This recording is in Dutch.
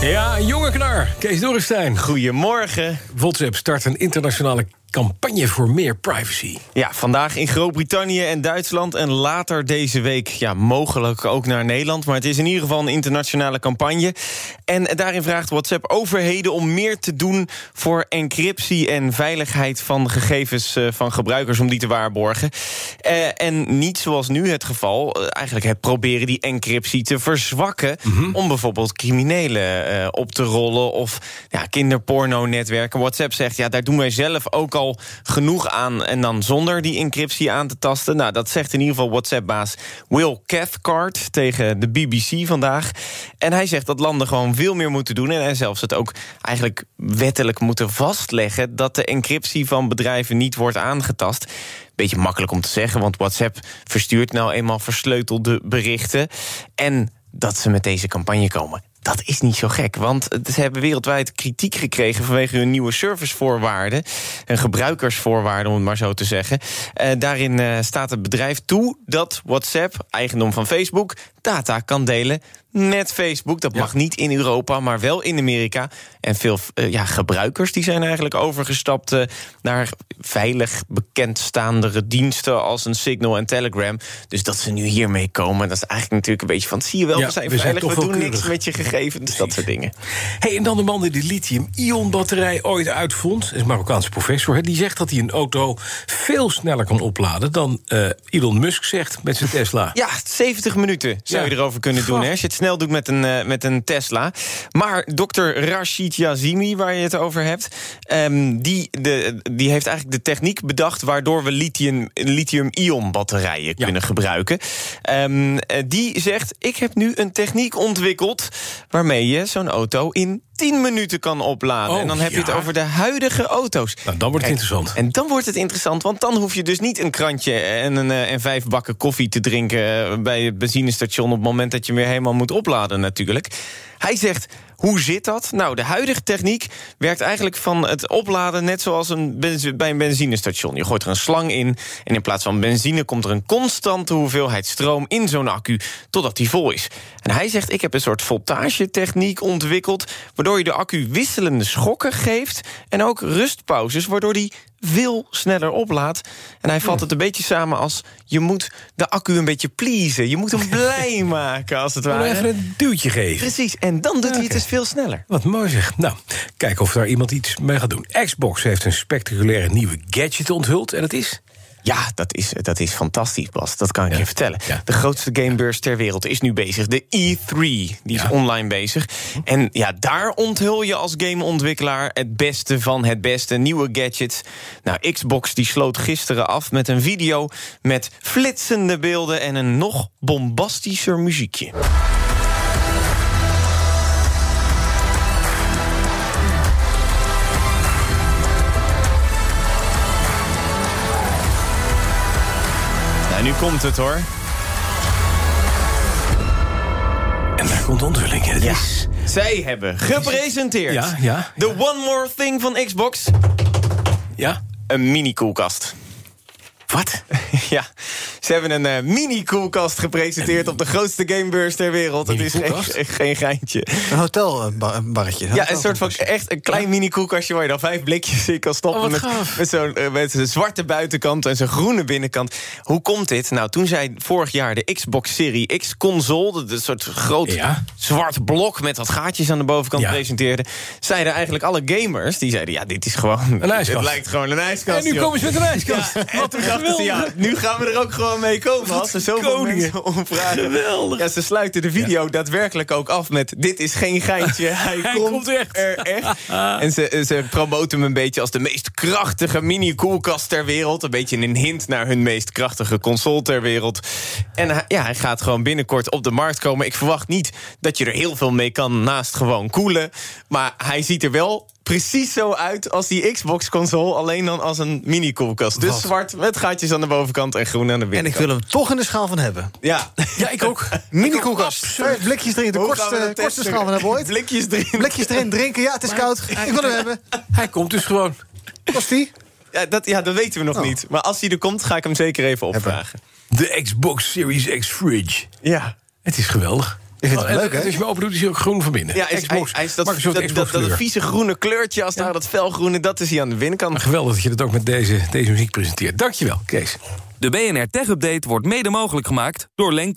Ja, jonge knar. Kees Dorrestein. Goedemorgen. WhatsApp start een internationale campagne voor meer privacy. Ja, vandaag in Groot-Brittannië en Duitsland en later deze week ja, mogelijk ook naar Nederland. Maar het is in ieder geval een internationale campagne. En daarin vraagt WhatsApp overheden om meer te doen voor encryptie en veiligheid van gegevens eh, van gebruikers om die te waarborgen. Eh, en niet zoals nu het geval, eh, eigenlijk het proberen die encryptie te verzwakken om bijvoorbeeld criminelen op te rollen of ja, kinderporno-netwerken. WhatsApp zegt ja, daar doen wij zelf ook al genoeg aan en dan zonder die encryptie aan te tasten. Nou, dat zegt in ieder geval WhatsApp-baas Will Cathcart tegen de BBC vandaag. En hij zegt dat landen gewoon veel meer moeten doen en zelfs het ook eigenlijk wettelijk moeten vastleggen dat de encryptie van bedrijven niet wordt aangetast. Beetje makkelijk om te zeggen, want WhatsApp verstuurt nou eenmaal versleutelde berichten. En dat ze met deze campagne komen. Dat is niet zo gek, want ze hebben wereldwijd kritiek gekregen vanwege hun nieuwe servicevoorwaarden. En gebruikersvoorwaarden, om het maar zo te zeggen. Eh, daarin eh, staat het bedrijf toe dat WhatsApp, eigendom van Facebook, data kan delen met Facebook. Dat mag niet in Europa, maar wel in Amerika. En veel eh, ja, gebruikers die zijn eigenlijk overgestapt eh, naar veilig bekendstaandere diensten als een Signal en Telegram. Dus dat ze nu hiermee komen, dat is eigenlijk natuurlijk een beetje van zie je wel, Ja, we zijn we zijn veilig, toch we doen niks met je gegevens, dat soort dingen. Hey, en dan de man die de lithium-ion-batterij ooit uitvond... is een Marokkaanse professor, hè, die zegt dat hij een auto... veel sneller kan opladen dan eh, Elon Musk zegt met zijn Tesla. Ja, 70 minuten zou je erover kunnen doen hè, als je het snel doet met een, eh, met een Tesla. Maar dokter Rashid Yazimi, waar je het over hebt... ehm, die, de, die heeft eigenlijk de techniek bedacht... waardoor we lithium- lithium-ion batterijen kunnen gebruiken. Ehm, eh, die zegt, ik heb nu een techniek ontwikkeld... waarmee je zo'n auto in 10 minuten kan opladen. Oh, en dan heb je het over de huidige auto's. Nou, dan wordt het Kijk, interessant. En dan wordt het interessant, want dan hoef je dus niet een krantje en, een, eh, en vijf bakken koffie te drinken eh, bij het benzinestation op het moment dat je hem weer helemaal moet opladen, natuurlijk. Hij zegt. Hoe zit dat? Nou, de huidige techniek werkt eigenlijk van het opladen net zoals een bij een benzinestation. Je gooit er een slang in en in plaats van benzine komt er een constante hoeveelheid stroom in zo'n accu totdat die vol is. En hij zegt: Ik heb een soort voltagetechniek ontwikkeld, waardoor je de accu wisselende schokken geeft en ook rustpauzes, waardoor die veel sneller oplaadt. En hij vat het een beetje samen als je moet de accu een beetje pleasen. Je moet hem blij maken, als het ware. even een duwtje geven. Precies, en dan doet hij het dus veel sneller. Wat mooi zeg. Nou, kijken of daar iemand iets mee gaat doen. Xbox heeft een spectaculaire nieuwe gadget onthuld. En dat is... Ja, dat is, dat is fantastisch, Bas. Dat kan ik Ja. je vertellen. Ja. De grootste gamebeurs ter wereld is nu bezig. De E3, die is Ja. online bezig. En ja, daar onthul je als gameontwikkelaar... het beste van het beste, nieuwe gadgets. Nou, Xbox die sloot gisteren af met een video... met flitsende beelden en een nog bombastischer muziekje. Nu komt het hoor. En daar komt de onthulling. Het Ja. is... Zij hebben gepresenteerd Ja, ja. de One More Thing van Xbox. Ja? Een mini-koelkast. Wat? ja, ze hebben een eh, mini-koelkast gepresenteerd op de grootste gamebeurs ter wereld. Het is geen, Mini-koelkast? geen geintje. Een hotelbarretje. Ja, een soort van echt een klein mini-koelkastje waar je dan vijf blikjes in kan stoppen. Oh, met gaaf. met zo'n eh, met zo'n zwarte buitenkant en zo'n groene binnenkant. Hoe komt dit? Nou, toen zij vorig jaar de Xbox Series X console, dat een soort groot Ja. zwart blok met wat gaatjes aan de bovenkant Ja. presenteerde, zeiden eigenlijk alle gamers, die zeiden ja, dit is gewoon Een ijskast. Het lijkt gewoon een ijskast. En nu joh. komen ze met een ijskast. Ja, en Wat toen een dachten ze, ja, nu gaan we er ook gewoon kan meekomen als er zoveel koningen. mensen om vragen. Geweldig. Ja, ze sluiten de video daadwerkelijk ook af met... dit is geen geintje, hij, Hij komt, komt echt. er echt. En ze, ze promoten hem een beetje als de meest krachtige mini-koelkast ter wereld. Een beetje een hint naar hun meest krachtige console ter wereld. En hij- ja, hij gaat gewoon binnenkort op de markt komen. Ik verwacht niet dat je er heel veel mee kan naast gewoon koelen. Maar hij ziet er wel precies zo uit als die Xbox-console... alleen dan als een mini-koelkast. Dus Wat? zwart met gaatjes aan de bovenkant en groen aan de En binnenkant. ik wil hem toch in de schaal van hebben. Ja. Ja, ik ook. Mini koelkast. Vijf blikjes erin. De kortste, kortste schaal van hebben ooit. Blikjes erin. Blikjes erin, drinken. Ja, het is koud. Ik wil hem hebben. Hij komt dus gewoon. Kost die? Ja, dat, ja, dat weten we nog Oh. niet. Maar als hij er komt, ga ik hem zeker even opvragen. De Xbox Series X Fridge. Ja. Het is geweldig. Ik vind het Oh, leuk, hè? Als je hem open doet, is hij ook groen van binnen. Ja, is, Xbox. hij, hij is dat, dat, vieze groene kleurtje, als daar dat felgroene, dat is hij aan de binnenkant. Maar geweldig dat je dat ook met deze, deze muziek presenteert. Dankjewel, Kees. De BNR Tech Update wordt mede mogelijk gemaakt door Lenk.